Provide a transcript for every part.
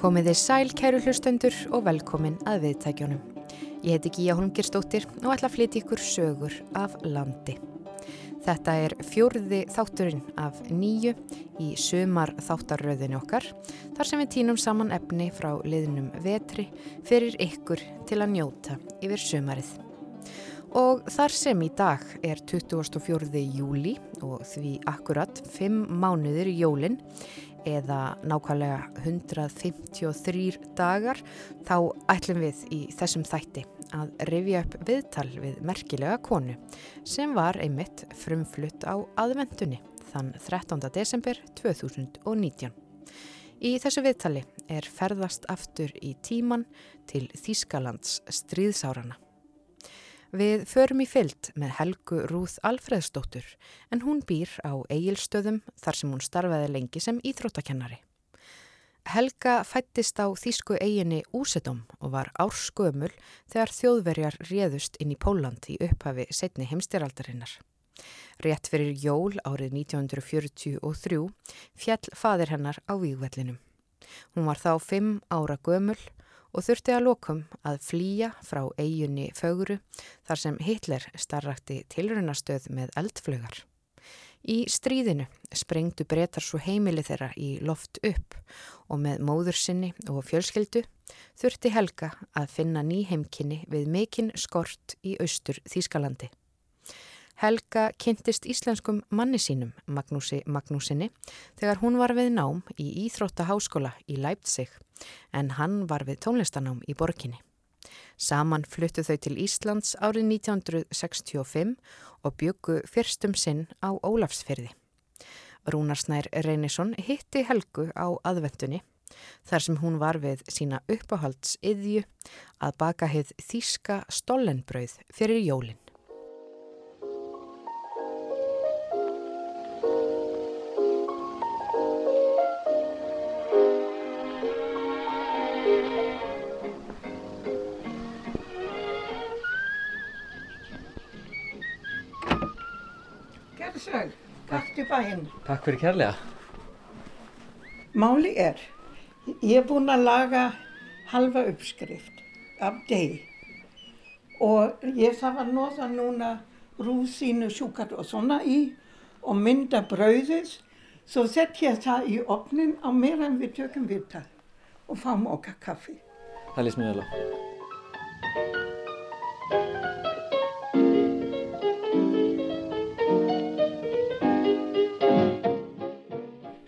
Komiði sæl kæru hlustendur og velkomin að viðtækjónum. Ég heiti Gíja Holmgirstóttir og ætla að flytja ykkur sögur af landi. Þetta er fjórði þátturinn af nýju í sumar þáttarröðinu okkar þar sem við tínum saman efni frá liðnum vetri fyrir ykkur til að njóta yfir sumarið. Og þar sem í dag er 24. júli og því akkurat 5 mánuðir í jólinn eða nákvæmlega 153 dagar þá ætlum við í þessum þætti að rifja upp viðtal við merkilega konu sem var einmitt frumflutt á aðvendunni þann 13. desember 2019. Í þessu viðtali er ferðast aftur í tíman til Þýskalands stríðsárana. Við förum í fyllt með Helgu Rúð Alfreðsdóttur en hún býr á eigilstöðum þar sem hún starfaði lengi sem íþróttakennari. Helga fættist á þýsku eiginni Úsedom og var árskömmul þegar þjóðverjar réðust inn í Póland í upphafi setni heimstyraldarinnar. Rétt fyrir jól árið 1943 fjall fadir hennar á výgvellinum. Hún var þá fimm ára gömul og þurfti að lokum að flýja frá eiginni föguru þar sem Hitler starrakti tilrunastöð með eldflögar. Í stríðinu sprengdu breytar svo heimili þeirra í loft upp og með móður sinni og fjölskyldu þurfti Helga að finna nýheimkinni við mikinn skort í austur Þýskalandi. Helga kynntist íslenskum manni sínum, Magnúsi Magnúsinni, þegar hún var við nám í Íþróttaháskóla í Leipzig en hann var við tónlistanám í borginni. Saman fluttu þau til Íslands árið 1965 og byggu fyrstum sinn á Ólafsfyrði. Rúnarsnær Reynisson hitti Helgu á aðvendunni þar sem hún var við sína uppáhaldsiðju að baka heið þíska stollenbrauð fyrir jólinn. Sæl, takk til bæinn. Takk fyrir kærlega. Máli er, ég er búinn að laga halva uppskrift af deg og ég þarf að nóða núna rúsínu, sjúkat og svona í og mynda brauðið svo sett ég það í opnin á meðan við tökum viðtal og fáum okkar kaffi. Það lýst mér vel á.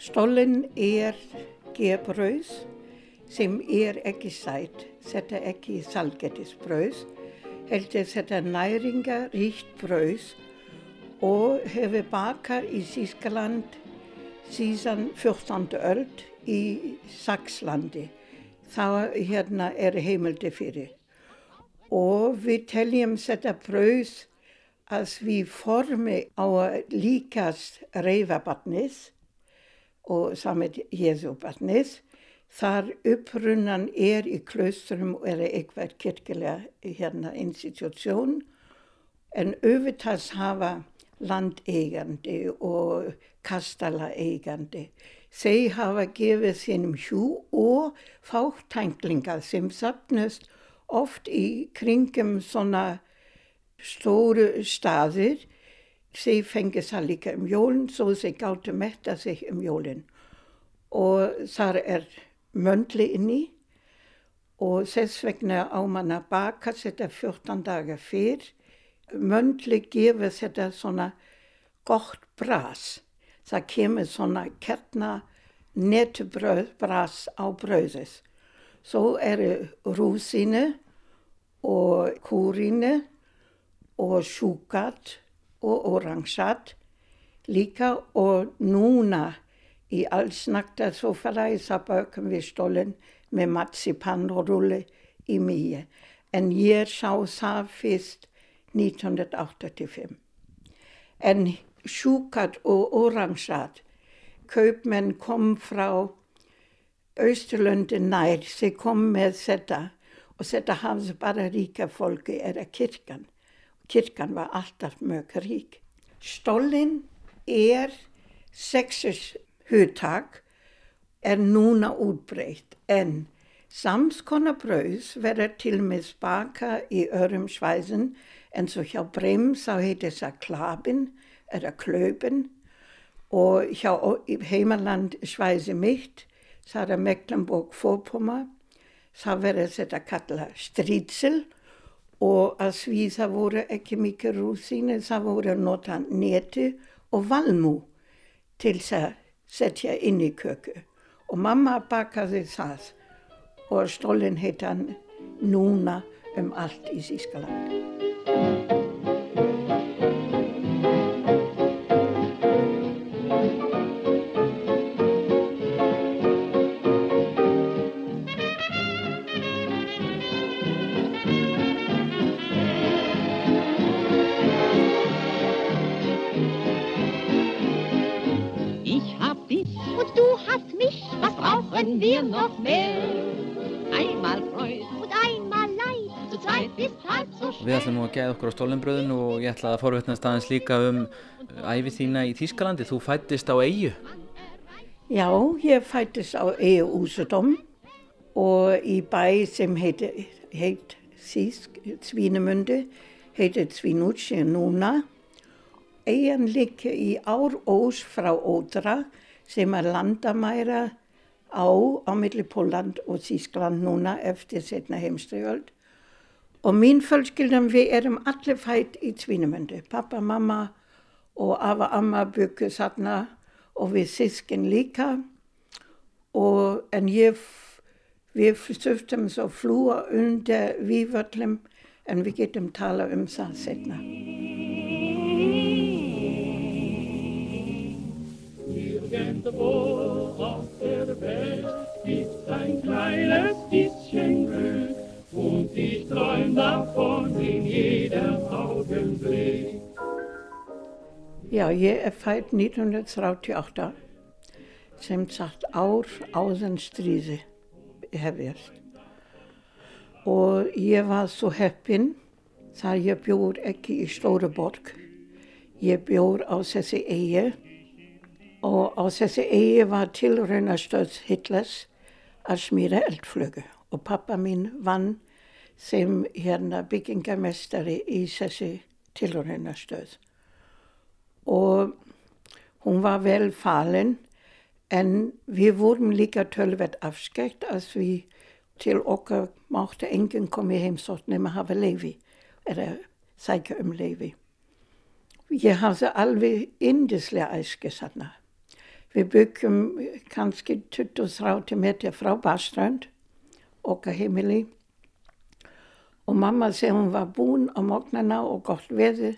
Stollen er gebrauð sem er ekki sætt, þetta er ekki salgetisbrauð, heldur þetta næringaríkt brauð og hefur bakar í Sískaland síðan 14. öld í Sakslandi. Þá hérna er heimildi fyrir. Og við teljum þetta brauð að við formi á líkast reyfabarnis og samet Jésu barnið. Þar upprunnan er í klaustrum og er eitthvað kirkilega hérna institutsjón en auðvitaðs hafa landeigandi og kastalaeigandi. Þeir hafa gefið sínum hjú og fáttænglingar sem sapnast oft í kringum svona stóru staðir Þeir fengið það líka um jólinn svo þeir gáttu metta sig um jólinn og þar er möndli inni og þess vegna á mann að baka þetta 14 dagar fyrr. Möndli gefur þetta svona gott bras. Það kemur svona kertna netubröð bras á bröðis. Svo eru rúsinu og kúrinu og sjúkat og oransat líka og núna í allsnakta sofalagi það bökum við stólinn með matsipanrulli í mýje. En ég sá það fyrst 1985. En sjúkat og oransat, kaupmenn kom frá Östurlöndi nær, þeir kom með þetta og þetta hafði bara ríka fólki eða kirkan. Kirkan var alltaf mjög rík. Stólinn er sexus hugtak er núna útbreytt en samskona brauðs verður til með spaka í örum svæðin en svo hjá Breim þá heitir það klabin eða klöpin og hjá heimaland svæði mitt það er Mecklenburg-Vorpommern þá verður þetta kalla strítsel og að því það voru ekki mikið rúsinu það voru nota neti og valmú til að setja inn í köku og mamma bakaði það og stólinn heit hann núna um allt í Sískaland. Brauchen wir noch mehr. Einmal Freud und einmal Leid, zu zweit ist halb so schwer. Við ætlum nú að geða okkur á stólenbröðinu og ég ætla að forvetnast aðeins líka um æfið þína í Þýskalandi. Þú fættist á eigu. Já, ég fættist á eigu Úsadóm og í bæ sem heit, heit Þýsk, Svínemundi, heitir Svínucci núna. Eigan líka í ár ós frá Ódra sem er landamæra á á milli Póland og Þískland núna eftir setna heimstriöld og mín fjölskyldan við erum allir fætt í Tvínumundu pappa, mamma og afa, amma byggu þarna og við sískin líka. Og en ég við þurftum svo flúa undir vývöllum en við getum tala um það setna Nirgendwo auf der Welt ist ein kleines bisschen Glück. Und ich träum davon in jedem Augenblick. Já, ég er fætt 1938 sem sagt ár áðan stríði hefjast og ég var svo heppin þar ég bjór ekki í Stóruborg ég bjór á þessi eigi og á þessi eigi var tilraunastöð Hitlers að smíra eldflögu og pappa mín vann sem hérna byggingamestari í þessi tilraunastöð og hún var vel falin en við vorum líka tölvert afskækt að við til okkar mátti enginn komið heimsótt nema hafa leifi eða sækja um leifi. Ég hafði alveg indislega æski þarna. Við byggjum kannski 20-30 metri frá Baströnd, okkar heimili. Og mamma þegar hún var búin á móknarna og gott veði,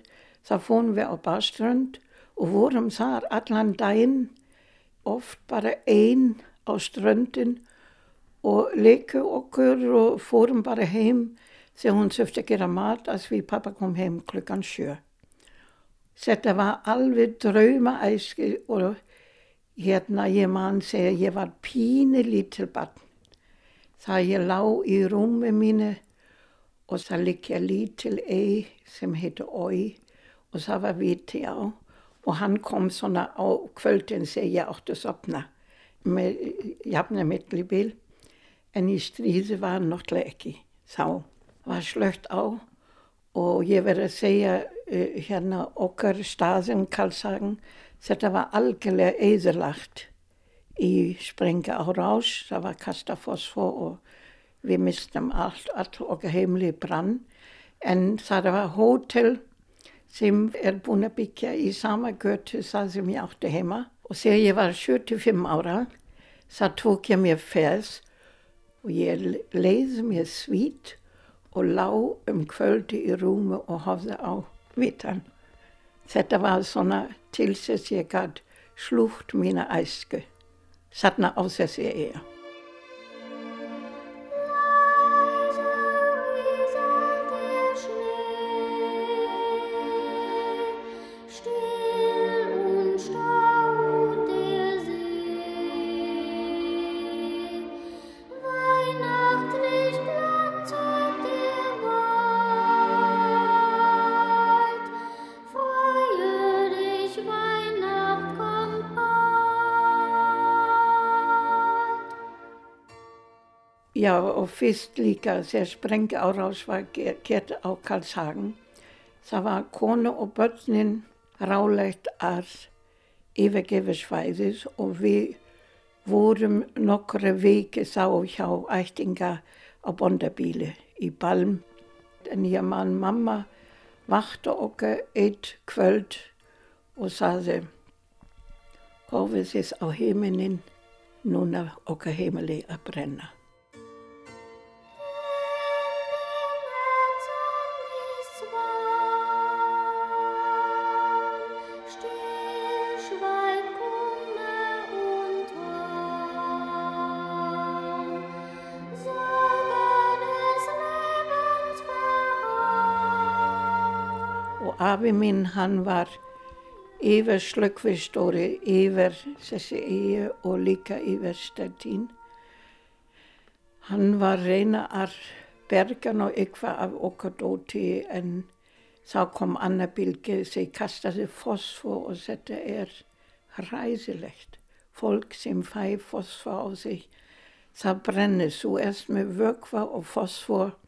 þá fórum við á Baströnd og vorum þar allan daginn, oft bara einn á ströndin og leiku okkur og fórum bara heim þegar hún söfti að gera mat að því pappa kom heim klukkan sjö. Þetta var alveg drauma æski og Hérna ég mann segja ég var pínu lítil barn. Það ég lá í rúmi mínu og það likja lítil ei sem heitir Ói og það var viti á og hann kom svona á kvöldin þegar ég að sopna með jafna mittlibíl en í stríði var hann náttúrulega ekki. Þá var slögt á og ég verði að segja uh, hérna okkar staðin Karlshagen Þetta var algjörlega eðurlagt í sprenga á rás, það var kasta fosfor og við mistum allt, allt okkar heimli brann. En það var hótel sem er búin að byggja í sama götu það sem ég átti heima. Og þegar ég var 75 ára, það tók ég mér fers og ég leiði mér svít og lág um kvöldi í rúmu og hafði á vitan. Þetta var svona til þess ég gæt slútt mína æsku, þarna á þessi eiga. Ja, og fyrst líka þegar sprengja árás var gert á Karlshagen. Það var konu og börnin rálegt að yfirgefa svæðis og við vorum nokkra viki þá hjá ættinga á bondabíli í Balm. En ég mann mamma vakti okkur eitt kvöld og saði hófið þess á heiminin núna okkar heimili að brenna. Afi minn hann var yfir slökkvistóri yfir þessi eigi og líka yfir stættín. Hann var reyna að berga ná eitthvað af okkar dóti en þá kom annar bylgi sem kastaði fosfor og þetta er hræðilegt. Fólk sem fæ fosfor á sig, það brennir svo erst með vögva og fosfor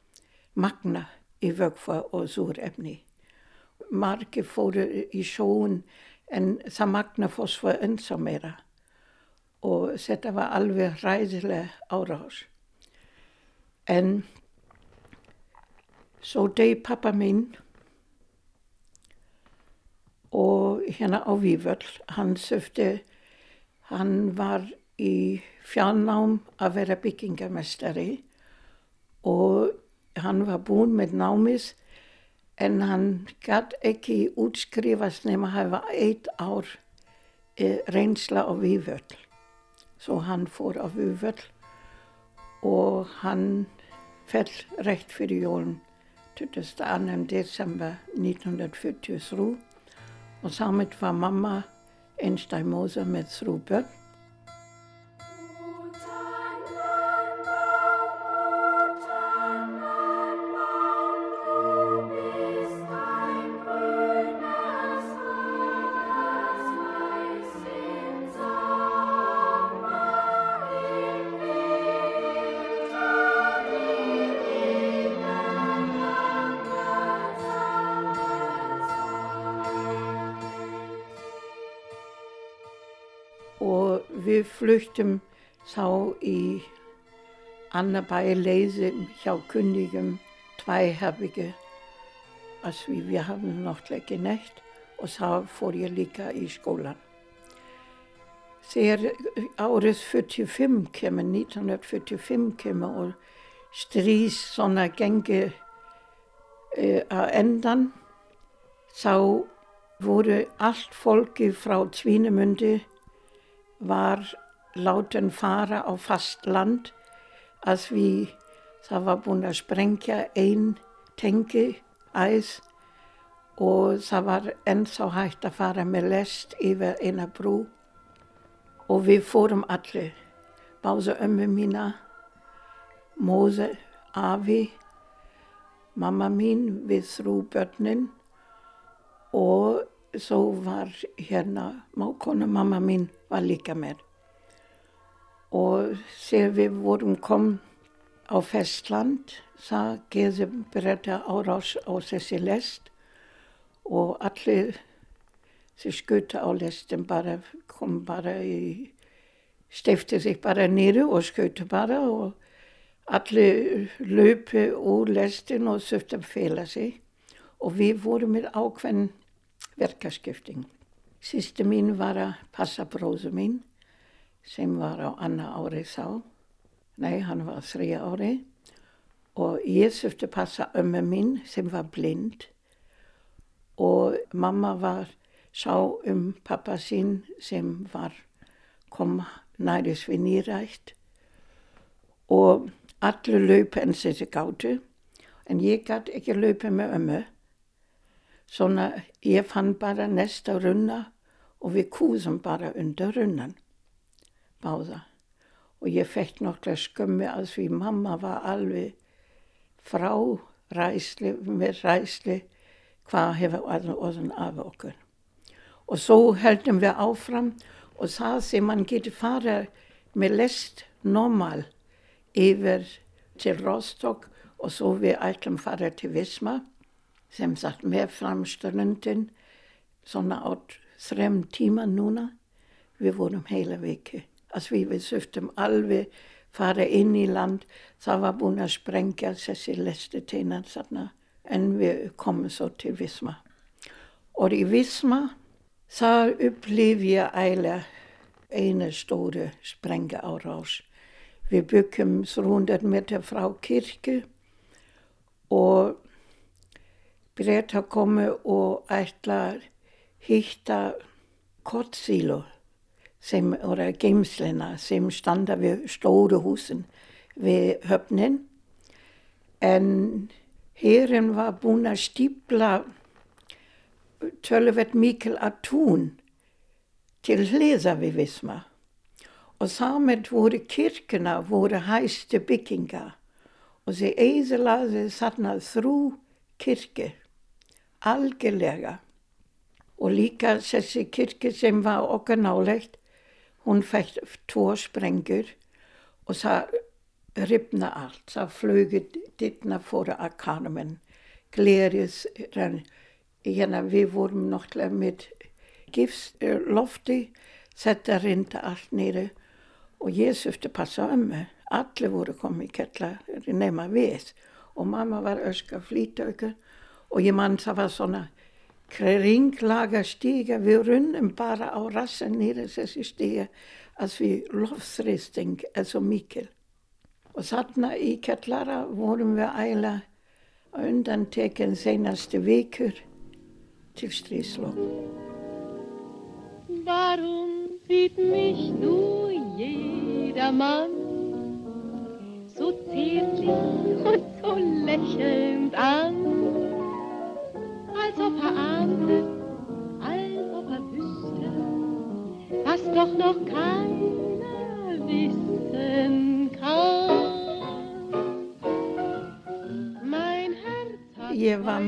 magna í vögva og súrefni margir fóru í sjóun en það magna fósfor ennþá meira og þetta var alveg ræðilega árás. En svo deg pappa minn og hérna á Víföll, hann söfti, hann var í fjárnám að vera byggingamestari og hann var búin með námis en hann gætt ekki útskrifast nema að hafa eitt ár e, reynsla á Víföll. Svo hann fór á Víföll og hann fell rétt fyrir jólun 22. december 1943 og samtidig var mamma einstæð móður með þrjú börn við fluttum þá í annar bæleise hjá kunningum tveiherbige. Altså vi, vi havde nok ikke nægt, og så får jeg líka í skólan. Þegar árið 45 kemur, 1945 kemur og strís svona gengi uh, að endan, þá voru allt fólki frá Tvínemundi var láten fara á fast land að því það var búin að sprengja einn tengi æð og það var ennþá hægt að fara með lest yfir eina brú. Og við fórum allir, báða ömmu mína, móðu, afi, mamma mín við þrú börnin og svo var hérna mákona mamma mín var líka með. Og þegar við vorum kom á festland, það geði breyta árás á þessi lest og allir sem skuta á lestin bara kom bara í, stifti sig bara nýru og skuta bara og allir löpu úr lestin og söfti að fela sig og við vorum með ákveðin verkaskipting. Sýstu mín var að passa bróðu mín sem var á annar ári þá. Nei, hann var þrý ári og ég að passa ömmu mín sem var blind og mamma var sá um pappa sín sem var kom næris við nýrætt og allir löpu enn þessi gáttu en ég gæti ekki löpu með ömmu. Svona ég fann bara næsta runna og við kúðum bara undir runnan, báða. Og ég fekk nokkla skömmi að því mamma var alveg frá ræsli, með ræsli, hvað hefur orðin af okkur. Og svo heldum við áfram og það sem man getur fara með lest normal yfir til Rostock og så vi ætlum fara til Visma sem sagt með framstörnundin svona átt þrem tíma núna. Við vorum heila viki. Að við við söftum alveg fara inn í land. Það var búin að sprengja þessi leste teinan þarna en við komum svo til Visma. Og í Visma þar upplif ég eiginlega eina stóru sprenga á rás við byggum 300 meter frá kirkju og breyta komu og ætla hitta kortsílu sem voru geimslina sem standa við stóru húsin við höfnin. En hérin var búin að stípla tölvett mikil að tún til hliða við Visma. Og samt voru kirkuna voru hæstu bygginga og þeir eðlaði þarna þrú kirkir algjörlega. Og líka þessi kirkir sem var okkar nálegt hún fætt tvo sprengur og það ripna allt, það flögur dittna fóra að kanum glerið hérna við vorum náttúrulega með gifslofti þetta rinda allt nýri og ég söfti passa um mig allir voru komið í kettla nema við. Og mamma var öska flýtauka og ég mann það var svona kringlaga stiga við runnum bara á rassan nýra þessi stiga að við lofþristing er svo mikil. Og þarna í kettlara vorum við æla undan tekinn senaste vikur til stríslokk Warum sieht mich nur jeder Mann so zärtlich und so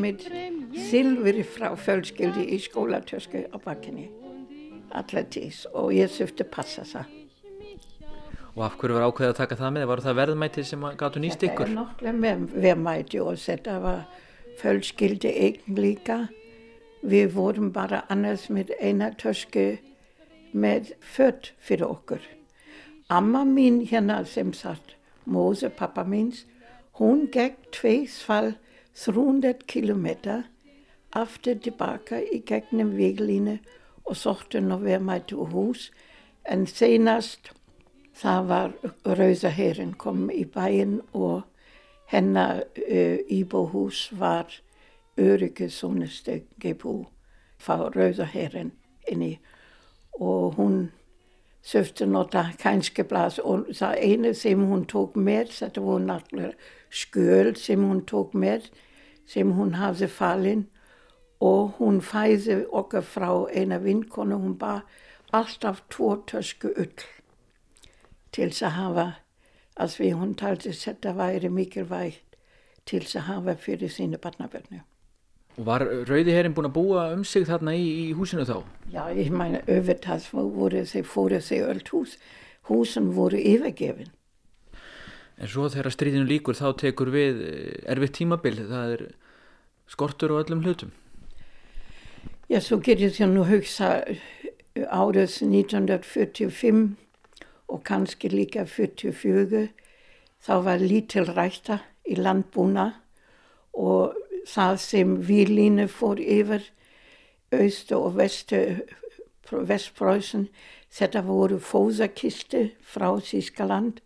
með silfri frá fjölskyldi í skólatösku á bakkinni allatís og ég söfti passa það. Og af hverju var ákveðið að taka það með? Var það verðmætið sem gáttu nýst Þetta ykkur? er náttúrulega verðmæti og þetta var fjölskyldi eigin líka. Við vorum bara annars með eina tösku með fött fyrir okkur. Amma mín hérna sem sagt, Mose, pappa míns, hún gekk tveisfall 300 kilometer aftur tilbaka í gegnum veglínu og sótti nú verðmæti úr hús. En senast það var Rauða Herin kom í bæinn og hennar uh, íbúhús var öryggisónustu gebú frá Rauða Herin inni og hún söfti nota kannski blas og það einu sem hún tók með þetta voru náttúrulega skjöl sem hún tók með sem hún hafði fallin og hún fæði okkar frá eina vinkonu hún bara alltaf tvo tösku ull til þess að hafa að því hún taldi þetta væri mikilvægt til þess að hafa fyrir sínu barnabörnu. Var Rauði herrin búin að búa um sig þarna í, í húsinu þá? Já, ég meine, auðvitað voru þeir fóru þeir öll hús. Húsin voru yfirgefin. En svo þegar stríðinu líkur þá tekur við eh, erfitt tímabil, það er skortur á öllum hlutum. Já, svo getur þér nú hugsa árið 1945 og kannski líka 44 þá var lítil rækta í landbúna og það sem výlínu fór yfir austu og vestu vestpröysen þetta voru fóðakistu frá Þískaland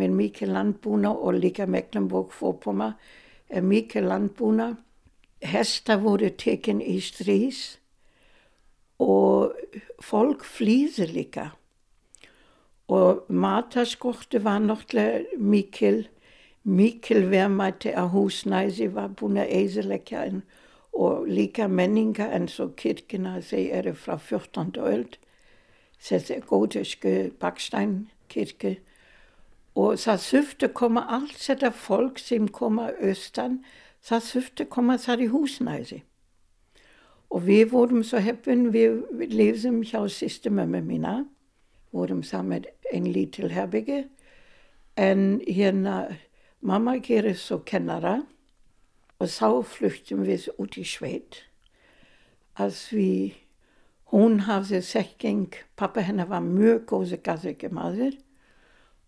með mikið landbúna og líka Mecklenburg-Vorpommern er mikið landbúna. Hesta voru tekin í strís og fólk flýði líka. Og mataskortu var náttúrulega mikil mikil verðmæti að húsnæði var búin að eðilegja og líka menninga eins og kirkina þeir eru frá 14. öld. Þessi góðisku baksteinkirke og það þurfti koma allt þetta fólk sem koma austan það þurfti koma þar í húsnæði og við vorum svo heppin við, við lifðum hjá sýstu mömmu mína vorum saman ein lítil herbygge en hérna Mamma gerir så kennara og så flyktum við út í sveit. Als vi, hún hafði sekking, pappa hennar var mjög góði gaðryggjamaður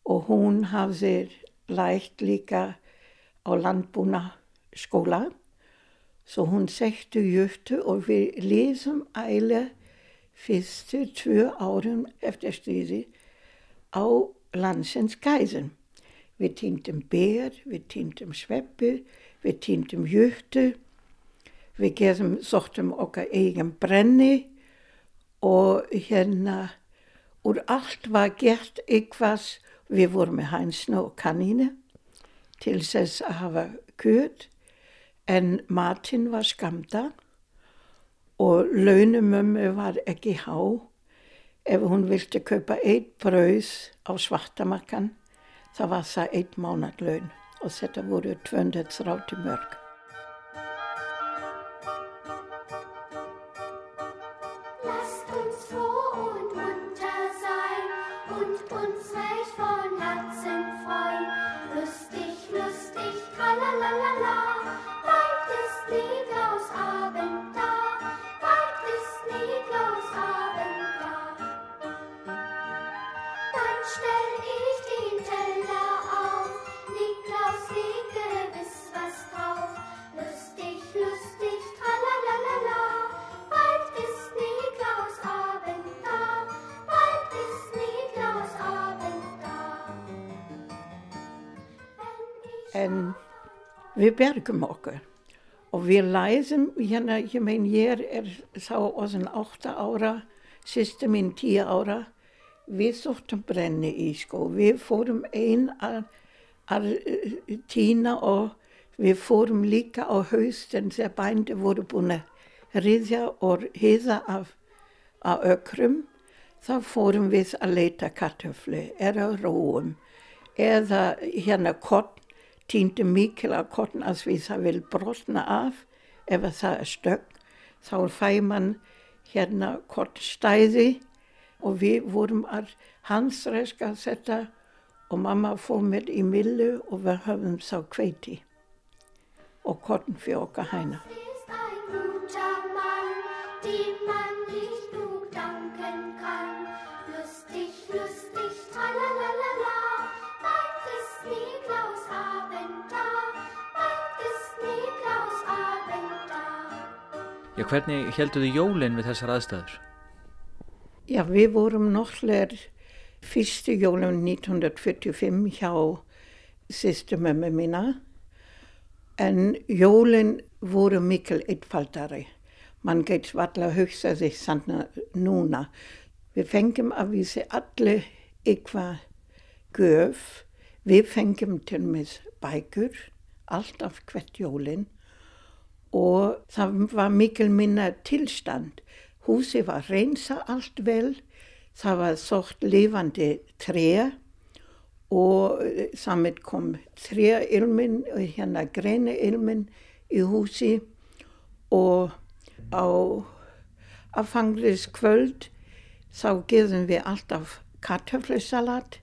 og hún hafði lært líka á landbúna skóla. Så hún sektu júttu og við lesum æle fyrstu tvö árum eftir stríði á landsins gæðin. Við týndum ber, við týndum sveppi, við týndum júttu, við gerðum, sóttum okkar eigin brenni og hérna úr allt var gert eitthvað, við vorum með hænsna og kannínu til þess að hafa kjöt en matinn var skamda og launumömmu var ekki há ef hún vildi kaupa eitt brauð á svartamakkan það var það eitt mánadlaun og þetta voru 230 mörg. En við bergum okkur. Og við læsum, hérna, ég mein, ég er þá orðin 8 ára, sýstu mín 10 ára, við sóttum brenni í sko, við fórum einn að, að eh, týna og við fórum líka á haustin þegar bændi voru búin að riðja og hiða af, af ökrum, þá fórum við að leita kartöflu, eða róum, eða hérna kott, týndi mikil að kottn að við það vil brotna af ef að það er stögg, þá fæ man hérna kottstæði og við vorum að hansræska þetta og mamma fór með í millu og við höfum þá kveiti og kottn fyrir okkar hæna. ist Já, hvernig heldur þið jólinn við þessar aðstæður? Ja, við vorum náttúrulega fyrstu jólum 1945 hjá sýstu mömmu mína en jólin voru mikil einfaldari. Man geit varla að hugsa sig sanna núna. Við fengum að vísi allir eitthvað göf. Við fengum til með bækur, alltaf hvert jólin og það var mikil minna tilstand. Húsi var reynsa allt vel, það var sort lifandi tre og samt kom treilmin og hérna greina ilmin í húsi og á aðfangriðskvöld þá gerðum við alltaf kartöflusalat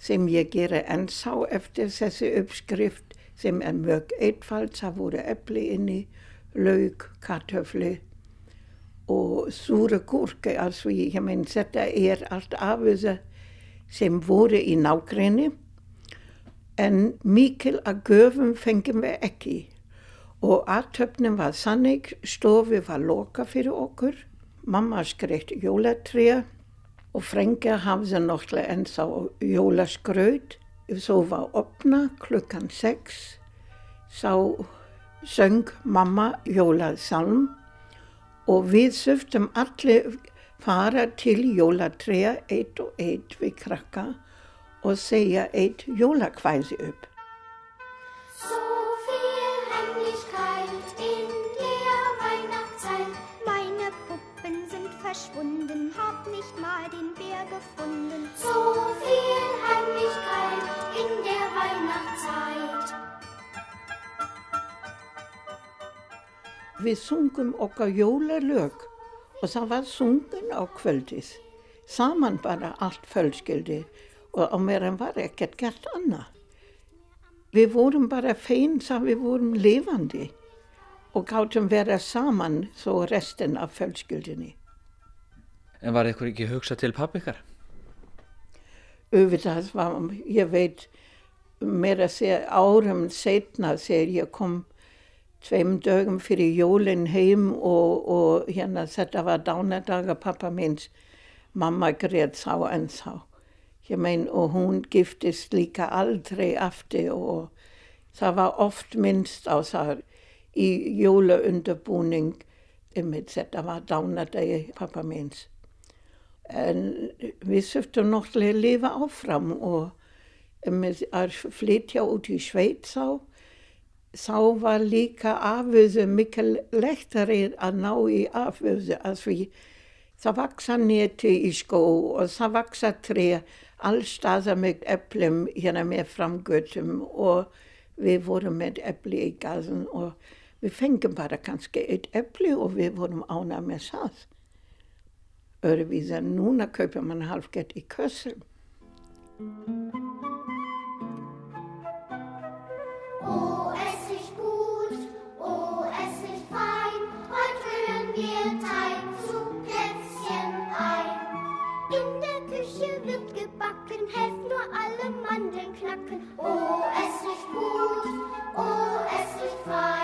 sem ég gera ensá eftir þessi uppskrift sem er mjög einfalt, það voru epli inni, lauk, kartöflu og súra gúrki, altså ég menn þetta er allt aföða sem voru í nágrinni en mikil að göfum fengum við ekki. Og aðtöfnum var sannig, stofi var loka fyrir okkur, mamma skreitt jólatrija og Frenke hafði náttúrulega ennþá jólaskraut. Svo var opna klukkan sex, þá söng mamma jólasalm og við söftum allir fara til jólatrea eitt og eitt við krakka og segja eitt jólakvæði upp. So verschwunden, hab nicht mal den Bär gefunden. So viel Heimlichkeit in der Weihnachtszeit. Við sungum okkar jólalög og það var sungun á kvöldis. Saman bara allt fjölskyldi og á meðan var ekkert gert annað. við vorum bara feins að við vorum lifandi og gáttum vera saman svo restin af fjölskyldinni. En var ykkur ekki hugsa til pappi ykkar? Auðvitað ég veit, meira að segja árum setna þegar ég kom tveim dögum fyrir jólinn heim og, og hérna þetta var dánadaga pappa minns, mamma greið sá en sá. Ég mein og hún giftist líka aldrei aftur og það var oft minnst á það í jólaunderbúning, þetta var dánadagi pappa minns. En við söftum náttúrulega að lifa áfram og með að flytja út í Sveits á, þá var líka afvöðu mikil lektari að ná í afvöðu. Því það vaksa neti í skó og það vaksa tre allstaðar með eplum hérna með framgötum og við vorum með epli í gazen og við fengum bara kannski eitt epli og við vorum ána með það. Öðruvísa núna kaupir man halvgett í kössum. Oh, es riecht gut, oh, es riecht fein. Heute rühren wir Teig zu Plätzchen ein. In der Küche wird gebacken, helft nur alle Mandeln knacken. Oh, es riecht gut, oh, es riecht fein.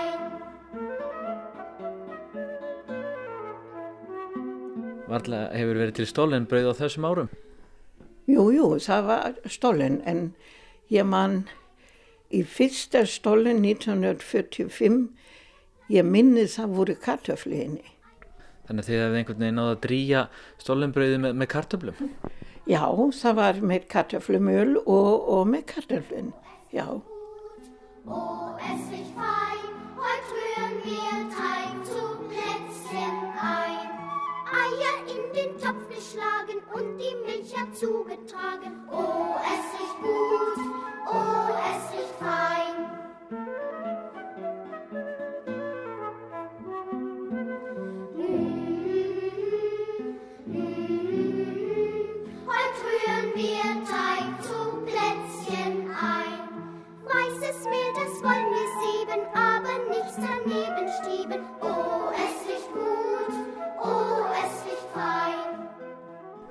Varla hefur verið til stólinn brauð á þessum árum? Jú, jú, það var stollen en ég man í fyrsta stollen 1945, ég minni það voru kartöflinni. Þannig að þið hefði einhvern veginn náða að drýja stólinnbrauði með, með kartöflum. Já, það var með kartöflumöl og, og með kartöflin, já. Oh, es riecht fein. Heute rühren wir und die Milch herzugetragen. Oh, es riecht gut, oh, es riecht fein.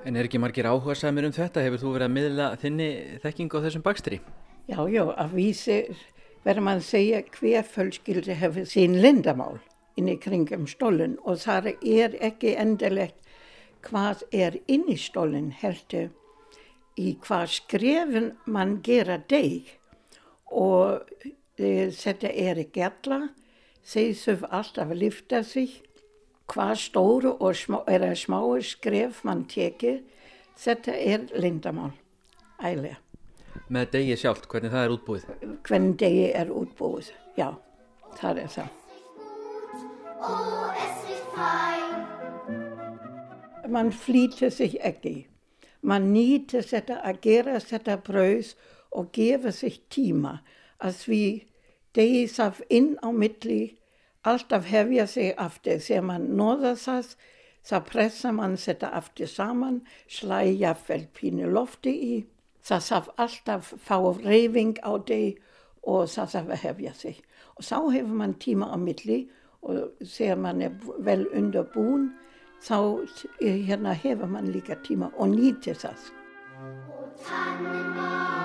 En er ekki margir áhuga samir um þetta? Hefur þú verið að miðla þinni þekkingu á þessum bakstri? Já, já, að vísi verður mann segja hver fjölskyldi hefur sín lindamál inn í kringum stólinn og það er ekki endilegt hvað er inn í stólinn heldur í hvað skrefin mann gera deg og e, þetta er í gerla, þeir þurf alltaf að lyfta sig hvað stóru og smá, er smáu skref mann tekið, þetta er lindamál, ælega. Með degi sjálft, hvernig það er útbúið? Hvernig degi er útbúið, já, það er það. Oh, es riecht fein. Man flýtir sig ekki. Man nýtir þetta að gera þetta brauð og gefa sig tíma að því degi þarf inn á milli alltaf hefja sig aftur. Þegar man nóða það, þá pressa man þetta aftur saman, slæja fel pínu lofti í. Það þarf alltaf fá reyfing á deg og það þarf að hefja sig. Og þá hefur man tíma á milli og þegar man er vel undirbúin, þá hérna hefur man líka tíma og nýtir það. O Tannenbaum, o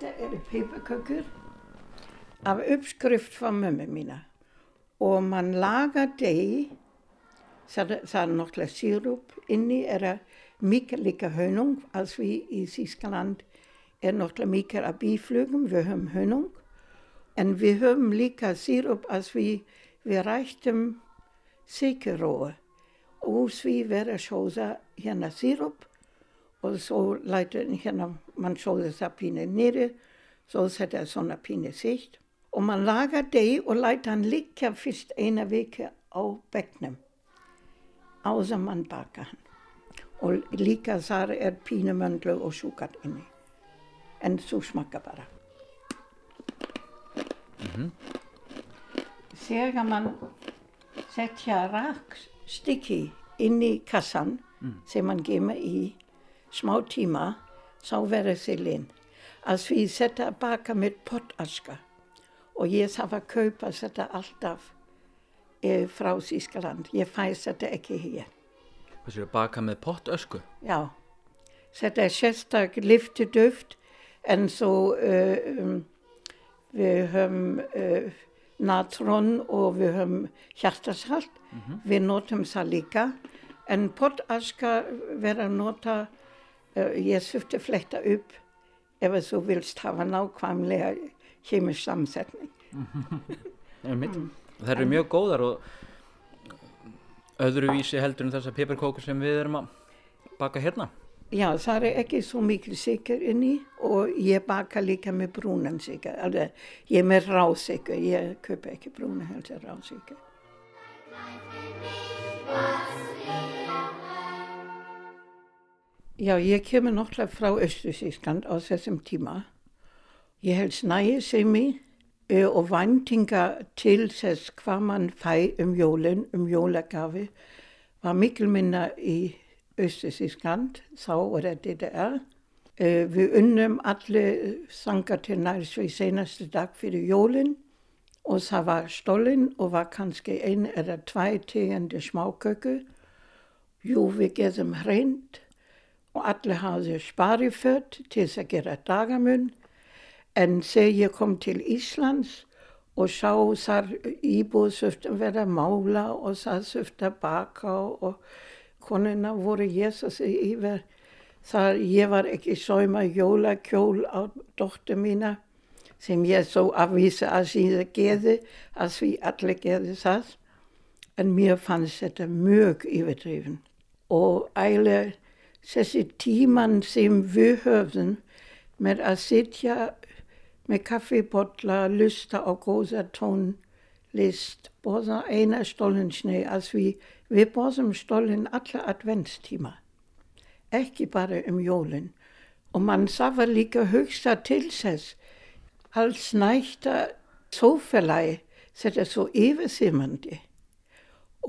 Þetta eru pipakökur af uppskrift frá mömmu mína. Og mann lagar deg, það, það er náttúrulega sírup, inni er mikið líka hönung, als við í Þískaland er náttúrulega mikið af bíflugum, við höfum hönung, en við höfum líka sírup als við, við rættum sikirói og því verður sjóða hérna sírup og så leiter hérna, man sjóði það pínu nýri, så setter jeg sånne pínu sikt. Og man lager det og læter han ligge først en veke á bekknum áður en man baka hann. Og líka þar er pínumöndlu og súkat inni. En þú smakka bara. Þegar man setja rakstykki inn í kassan sem man gemur í smá tíma, þá verður þið linn. Að því þetta baka með pottaska og ég þarf að kaupa þetta alltaf eh, frá Þískaland. Ég fæ þetta ekki hér. Hvað séu baka með pottösku? Já, þetta er sérstak lyftidöft en svo uh, um, við höfum uh, natron og við höfum hjartasalt. Við notum það líka. En pottaska verður að nota, ég þurfti að fletta upp ef þú vilst hafa nákvæmlega kemisk samsetning. Einmitt. Það eru mjög góðar og öðruvísi heldur en þessar piparkókur sem við erum að baka hérna. Já, það er ekki svo mikil sigur inni og ég baka líka með brúnan sigur. Alveg, ég er með rásigur, ég kaupa ekki brúnan heldur rásigur. Já, ég kemur náttúrulega frá Östursískland á þessum tíma. Ég held snæðisemi uh, og væntinga til þess hvað mann fæ um jólinn, um jólagafi, var mikil minna í Östursískland, þá var það DDR. Uh, við unnum allir sangar til nærsvið senaste dag fyrir jólinn og það var stólinn og var kannski ein eða tvei tegandi smáköku. Jú, við getum hreint og allir hafði sparifött til þess að gera dagamun. En þegar ég kom til Íslands og sá þar íbúð þurfti að vera mála og það þurfti að baka og konuna voru Jesus yfir. Þar ég var ekki sauma jólakjól á dóttur mína sem ég svo afvísa að síða geði, að því allir geði það. En mér fannst þetta mjög yfirdrifin. Og eiginlega þessi tíman sem við höfðum með að sitja með kaffibotla, lusta á góða tónlist, borða eina stólinsni, að við, við borðum stólin alla adventstíma, ekki bara um jólinn. Og man þarf að líka hugsa til þess, alls næsta þófælægi, þetta er svo yfirþymandi.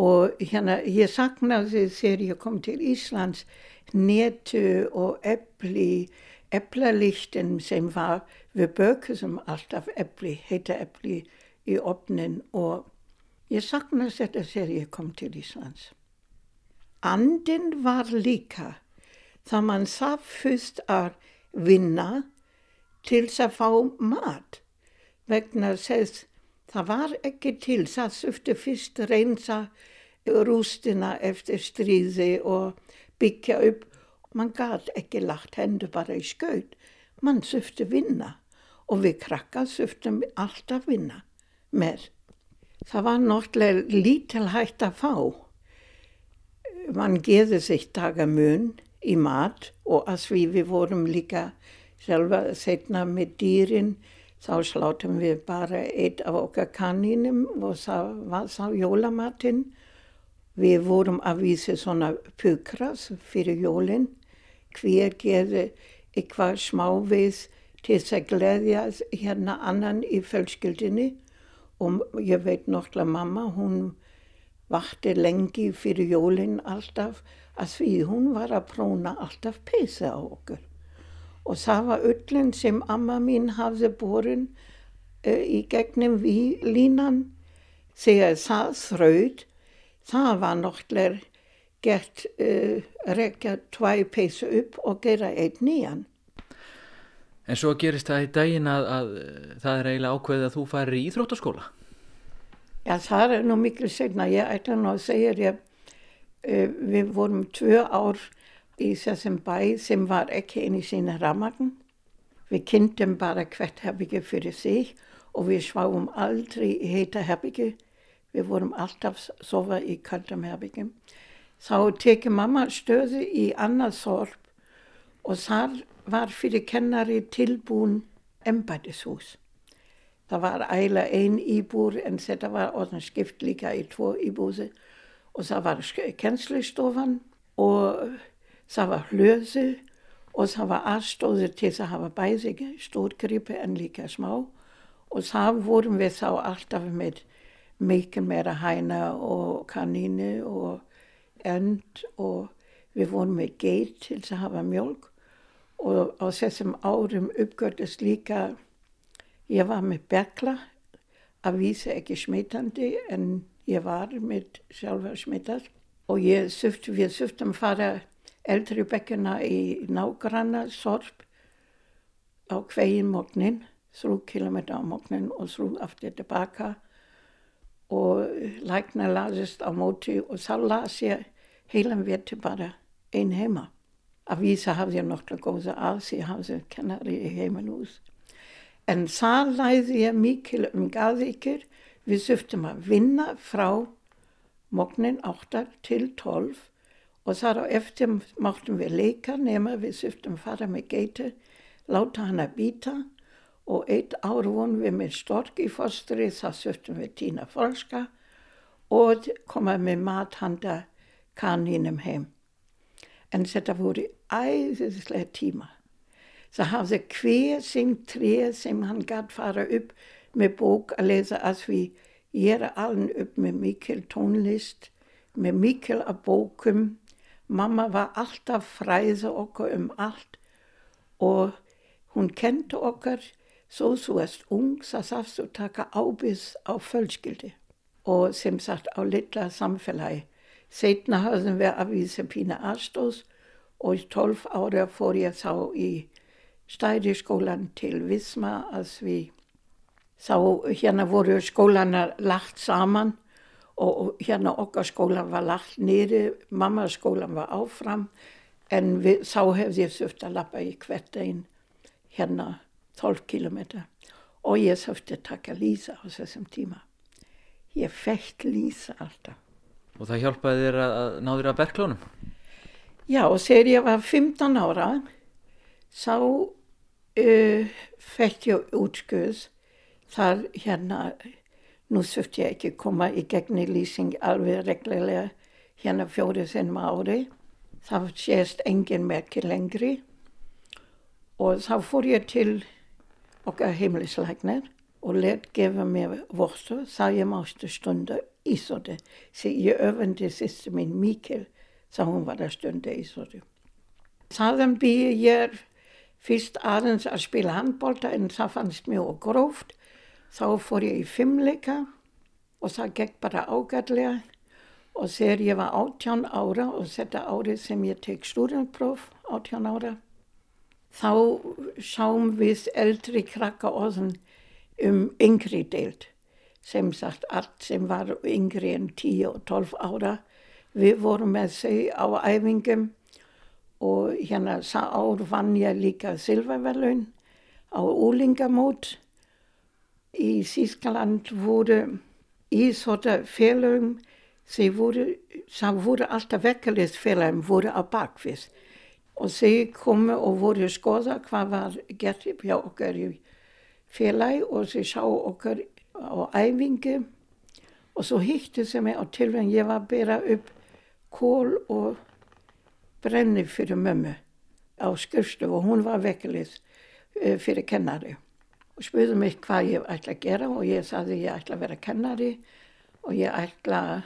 Og hérna, ég saknaði þegar ég kom til Íslands, netu og epli, eplalichten sem var, við bökusum alltaf epli, heita epli í opnin og ég saknaði þetta þegar ég kom til Íslands. Andin var líka, það mann þarf fyrst að vinna til að fá mat, vegna þess það var ekki til, það þurfti fyrst reynsa rústina eftir stríði og byggja upp. Man gæt ekki lagt hendur bara í skaut. Man þurfti vinna og við krakkar þurftum alltaf vinna með. Það var náttúrulega lítil hægt að fá. Man geði sig dagamun í mat og að því við vorum líka sjálfa setna með dýrin þá sláttum við bara eitt af okkar kaninum og það var þá jólamatinn. Við vorum að vísa svona pukras fyrir jólinn. Hver gerði eitthvað smávið til þess að gleðja hérna annan í fjölskyldinni. Og ég veit náttúrulega mamma, hún vakti lengi fyrir jólinn alltaf að því hún var að próna alltaf peysa á okkur. Og það var öllin sem amma mín hafði borin uh, í gegnum við línan þegar það þraut það var náttúrulega gert uh, rekja tvæ peysu upp og gera einn nýjan. En svo gerist það í daginn að, að það er eiginlega ákveðið að þú farir í íþróttaskóla. Já, það er nú miklu segna. Ég ætla nú að segja ég, uh, við vorum tvö ár í þessum bæ sem var ekki inn í sína ramagn. Við kynntum bara hvert herbyggi fyrir sig og við sváum aldrei í heita herbyggi. Við vorum alltaf sofa í kaldum herbyggjum. Þá tekið mamma stöðu í annað þorp og þar var fyrir kennari tilbúin embætishús. það var eiginlega ein íbúr en þetta var orðin skipt líka í tvo íbúsi og það var kennslistofan og það var hlösi og það var aðstóður til að hafa bæði stórgripi en líka smá og það vorum við þá alltaf með mikið meira hæna og kanini og end og við vorum með geit til að hafa mjölk og á þessum árum uppgördist líka ég var með bergla að vísa ekki smitandi en ég var með sjálfa smittar og ég suft, við suftum fara eldri bekkuna í nágranna sorp á hvegin mognin, þrjú kilometer á mognin og þrjú aftur tilbaka og lækna lasist á móti og þá las ég heilan veti bara einn heima. Að vísa hafði ég nokkla góða aðs, ég hafði kennari í heimanús. En það læði ég mikil um gaðvíkir, við söftum að vinna frá mognin 8 til 12 og þar á eftir máttum við leika nema við söftum fara með geiti, láta hana býta og eitt ár vonum við með stork í fostri, það söftum við tína folska og koma með mathanda kaninum heim. En þetta voru æðislega tíma. Það hafði hver sem tre sem hann gætt fara upp með bók að lesa að ég er alveg upp með mikil tónlist, með mikil að bókum Mamma var alltaf fræða okkur um allt og hún kendi okkur svo þú erst ung það þarfst þú taka ábyrð á fjölskyldi og sem sagt á litla samfélagi. Setna höfðum við að vísa pína aðstóðs og í tólf ára fór ég þá í stæriskólan til Visma að við þá hérna voru skólanar lagt saman og hérna okkar skólan var lagt nýri, mammaskólan var áfram en við, þá hefði ég þurft að lappa í hvert einn hérna 12 kilometer og ég þurfti að taka lísa á þessum tíma. Ég fekk lísa alltaf. Og það hjálpaði þér að ná þér að berglónum? Já, og þegar ég var 15 ára þá uh, fekk ég útskuð þar hérna Nú þurfti ég ekki koma í gegni lýsing alveg reglulega hérna fjóri sinnum ári. Það sést engin merki lengri og þá fór ég til okkar heimilisleiknir og let gefa mér vortu það ég mástu stunda ísóti. Því ég öfandi sýstu mín Mikkel þá hún var að stunda ísóti. Þaðan býði ég fyrst aðeins að spila handbólta en það fannst mjög gróft Þá fór ég í fimmleika og það gekk bara ágætlega og þegar ég var 18 ára og þetta árið sem ég tek stúdentpróf 18 ára þá sáum við eldri krakka orðin um yngri deilt sem sagt allt sem var yngri en 10 og 12 ára. Við vorum með þau á æfingum og hérna það ár vann ég líka silververlun á úlingamót. Í Þískaland voru íþóttafélagum þau voru, voru alltaf vekkalistfélagum voru á bakvið og þau komu og voru skoða hvað var gert hjá okkar í félagi og þau sá okkar á æfingu og svo hýttu þau mig á tilvægin ég var að bera upp kól og brenni fyrir mömmu á skrifstu og hún var vekkalist eh, fyrir kennari og spurði mig hvað ég ætla að gera og ég saði ég ætla að vera kennari og ég ætla að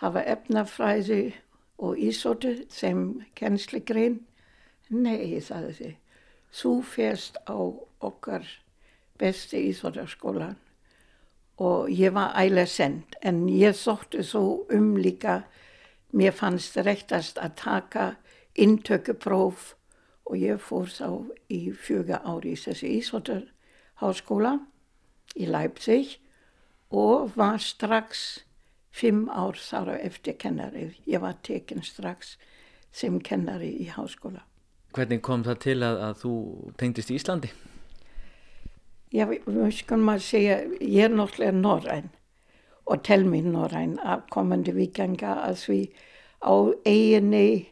hafa efnafræði og ísóti sem kennsligrein. Nei, saði þið, þú férst á okkar besti ísótarskólan og ég var ægilega send en ég sótti svo um líka, mér fannst rektast að taka intökupróf og ég fór þá í fjöga ári í þessi ísótar háskóla í Leipzig og var strax fimm ár þar á eftir kennari. Ég var tekinn strax sem kennari í háskóla. Hvernig kom það til að, að þú tengdist í Íslandi? Já, skulum að segja, ég er náttúrulega norræn og tel mér norræn af komandi vikanga að því á eiginni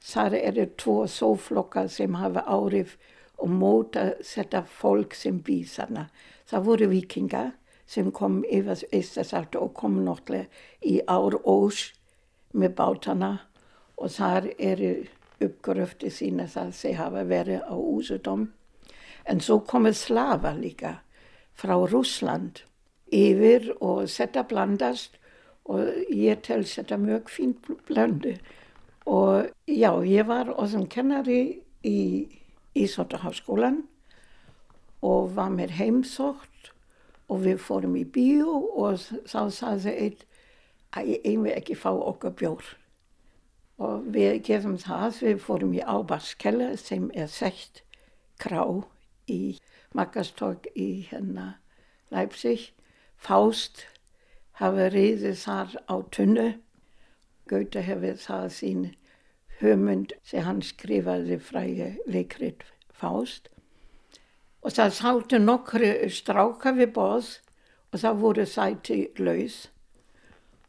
þar eru tvo sóflokkar sem hafa árif og móta þetta fólk sem býr þarna. það voru vikingar sem kom yfir Ístasalt og kom náttúrulega í Ár-Ós með bátana og þar eru uppgröfti sína það þeir hafa verið á úsudom. En svo komið slavar líka frá Rúsland yfir og þetta blandast og ég tel þetta mjög fínt blöndu. Og já, ég var sem kennari í Ísóttaháskólan og var með heimsótt og við fórum í bíó og þá sagði einn að ég vil ekki fá okkur bjór. Og við gefum það, við fórum í Ábarskeller sem er sekt krá í Makastorg í hérna Leipzig. Faust hafa riðið þar á tunnu. Goethe hefur það sín höfmynd sem hann skrifaði fræði leikrit Faust. Og það sáttu nokkru stráka við bóð og það voru sæti laus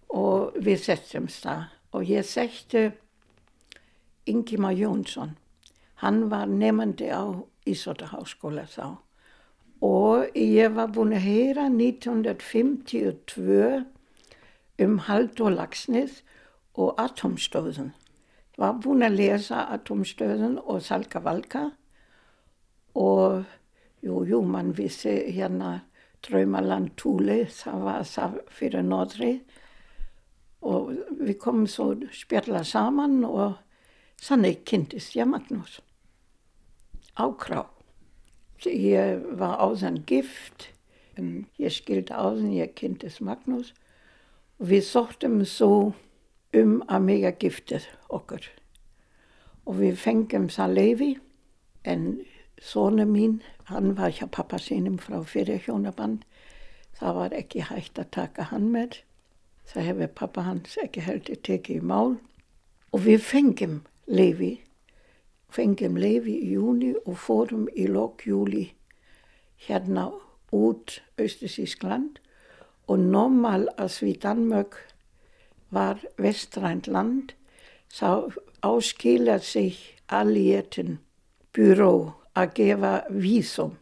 og við settumst það. Og ég setti Ingimar Jónsson. Hann var nefandi á Ísótaháskóla þá. Og ég var búin að heyra 1952 um Haldur Lagsnið og Atomstöðun. Var búin að lesa Atomstöðun og Salka Valka og jú, jú, mann vissi hérna Draumaland Túli, það var það fyrir Norðrið og við komum svo spjalla saman og þannig kynntist ég Magnús á krá. Ég var áðan gift, ég skildi áðan, ég kynntist Magnús og við sóttum svo um að mega giftið okkur. Og við fengum það leiði en sónu mín, hann var hjá pappa sínum frá fyrir hjónaband, það var ekki hægt að taka hann með. Það hefur pappa hans ekki heldur tekið í mál og við fengum leiði, fengum leiði í júni og fórum í lok júli hérna út Östusískland og normal að við Danmark var vestrænt land þá áskilja sig allierten byró að gefa vísum.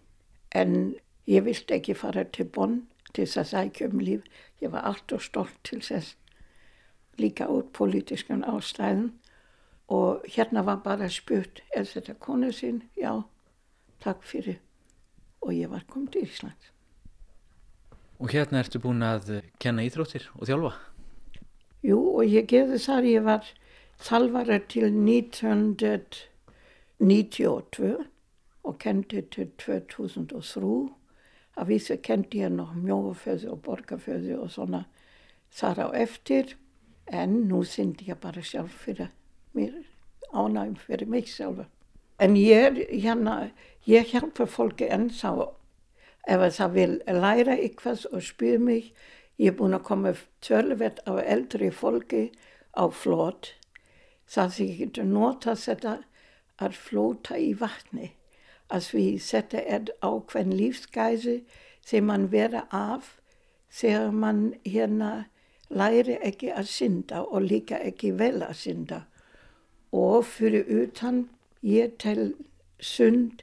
En ég vilt ekki fara til Bonn til þess að sækja um líf. Ég var allt og stolt til þess. Líka út politískan ástæðum og hérna var bara spurt er þetta konu sín? Já, takk fyrir og ég var komið til Íslands Og hérna ertu búin að kenna íþróttir og þjálfa? Jú, og ég gerði þar, ég var þalvara til 1992 og kendi til 2003. Að vísu kendi ég noch mjóföðu og borgarföðu og svona þar á eftir, en nú syndi ég bara sjálf fyrir mér, ánægum fyrir mig sjálfa. En ég, hérna, ég hjálpa fólki ennþá ef það vil læra eitthvað og spyr mig, ég er búin að koma tölvett á eldri fólki á flót, það ég getur nota þetta að flóta í vatni, að við setja einn ákveðn lífsgæsi sem man vera af þegar man hérna læri ekki að synda og líka ekki vel að synda. Og fyrir utan ég tel sund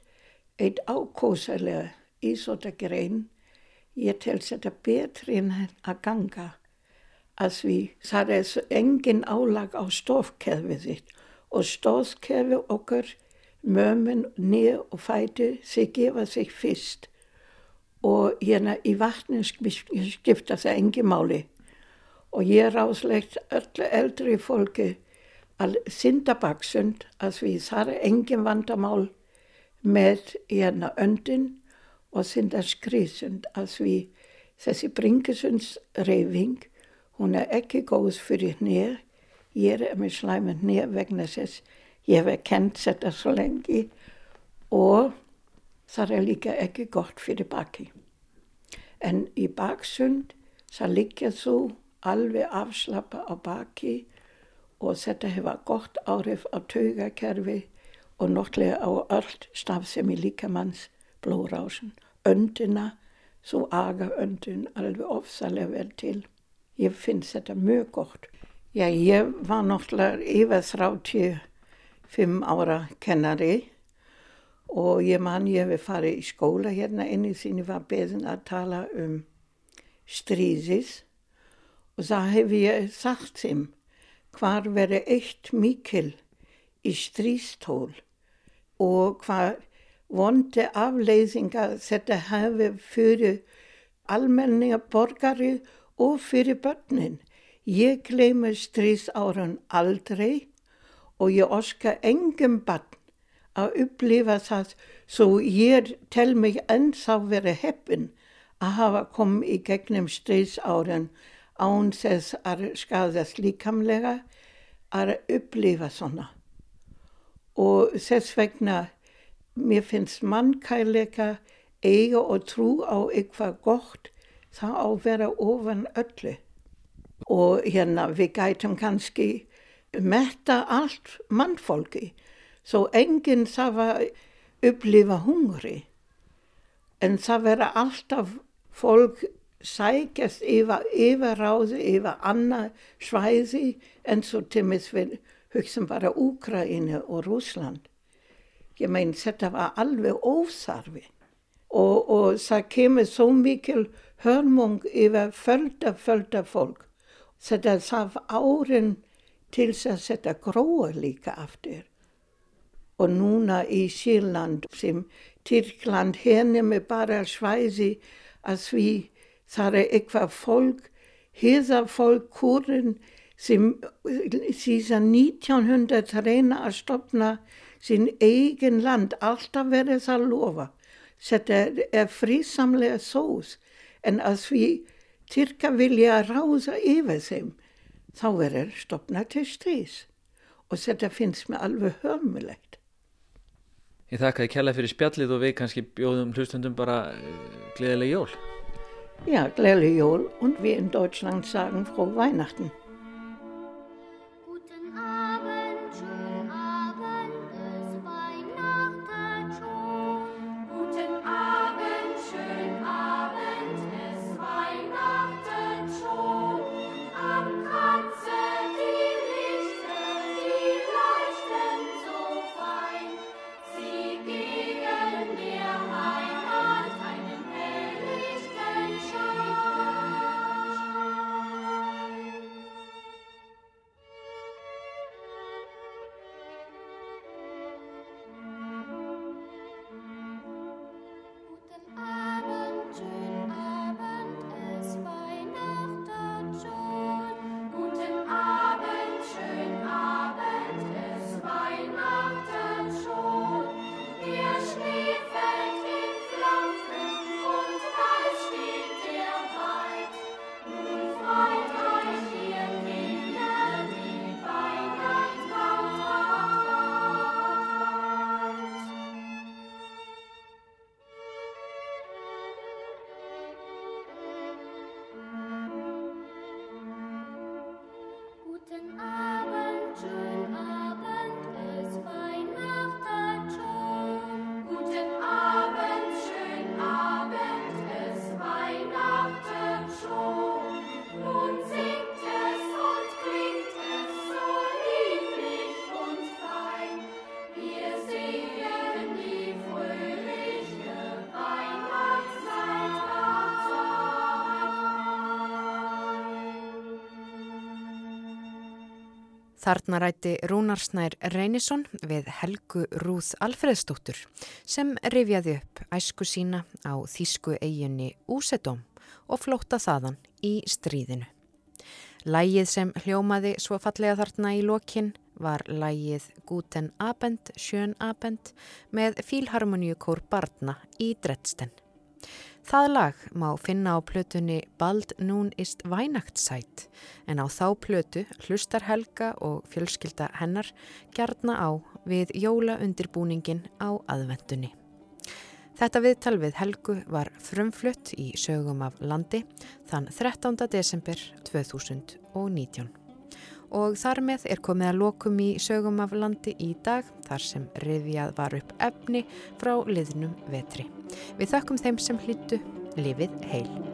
eitt ákósalega í svona grein, ég tel þetta betri en að ganga. Að við, það er engin álag á stofkerfið þitt og stofkerfið okkar, mömmin, nýr og fæti, þeir gefa sig fyrst. Og hérna í vatnin skipta það engin máli. Og ég er áslegt öllu eldri fólki að synda baksund að við það er engin vandamál með hérna öndin og synda skrísund að við þessi bringesundsreyfing hún er ekki góð fyrir nýr ég er með slæmið nýr vegna þess ég hef kent þetta svo lengi og það er líka ekki gott fyrir baki. En í baksund það liggja þú alveg afslappa á baki og þetta hefur gott árif á taugakerfi og náttúrulega á allt stafsemi líkamanns blóðrásun. Öndina, svo aga öndun alveg ofsalega vel til. Ég finnst þetta mjög gott. Já, ég var náttúrulega yfir 35 ára kennari Og ég man ég hefði farið í skóla hérna inni sinni var beðin að tala um stríðis og það hefði ég sagt þeim hvar verið eitt mikil í stríðstól og hvað vondi afleiðinga þetta hefði fyrir almenninga borgari og fyrir börnin. Ég gleymi stríðsárun aldrei og ég oska engum barn að upplifa það svo ég tel mig ennþá verið heppin að hafa komið í gegnum stríðsárun án þess að skadast líkamlega að upplifa svona. Og þess vegna mér finnst mannkærleika eiga og trú á eitthvað gott það á að vera ofan öllu. Og hérna við gætum kannski metta allt mannfólki svo enginn það var upplifa hungri. En það vera alltaf fólk sækjast yfir, yfir ráði, yfir annað svæði en svo tímis við hugsaum bara Úkraínu og Rúsland. Ég meina þetta var alveg óþarfi og, og það kemur svo mikil hörmung yfir földa, földa fólk. Þetta þarf árin til að þetta gróa líka aftur. Og núna í Sýrland sem Tyrkland henni með bara svæði að því það er eitthvað fólk, heiða fólk kúrin sem síðan 1900 reyna að stopna sin egen land, alltaf verið það lofa. Þetta er frísamlega sós en að því Tyrka vilja ráða yfir þeim þá verður stopna til strís og þetta finnst mér alveg hörmulegt. Ég þakka þið kjalla fyrir spjallið og við kannski bjóðum hlustundum bara uh, gleðileg jól. Ja, jól und wir in Deutschland sagen frohe Weihnachten. Þarna rætti Rúnar Snær Reynisson við Helgu Rúð Alfreðsdóttur sem rifjaði upp æsku sína á þýsku eiginni Úsedóm og flótta þaðan í stríðinu. Lægið sem hljómaði svo fallega þarna í lokin var lægið Guten Abend, Sjön Abend með fílharmoníukór barna í Dredsten. Það lag má finna á plötunni Bald Nún ist Weihnachtszeit en á þá plötu hlustar Helga og fjölskylda hennar gjarna á við jóla undirbúningin á aðvendunni. Þetta viðtal við Helgu var frumflutt í sögum af landi þann 13. desember 2019. Og þar með er komið að lokum í sögum af landi í dag þar sem rifjað var upp efni frá liðnum vetri. Við þakkum þeim sem hlýttu lifið heil.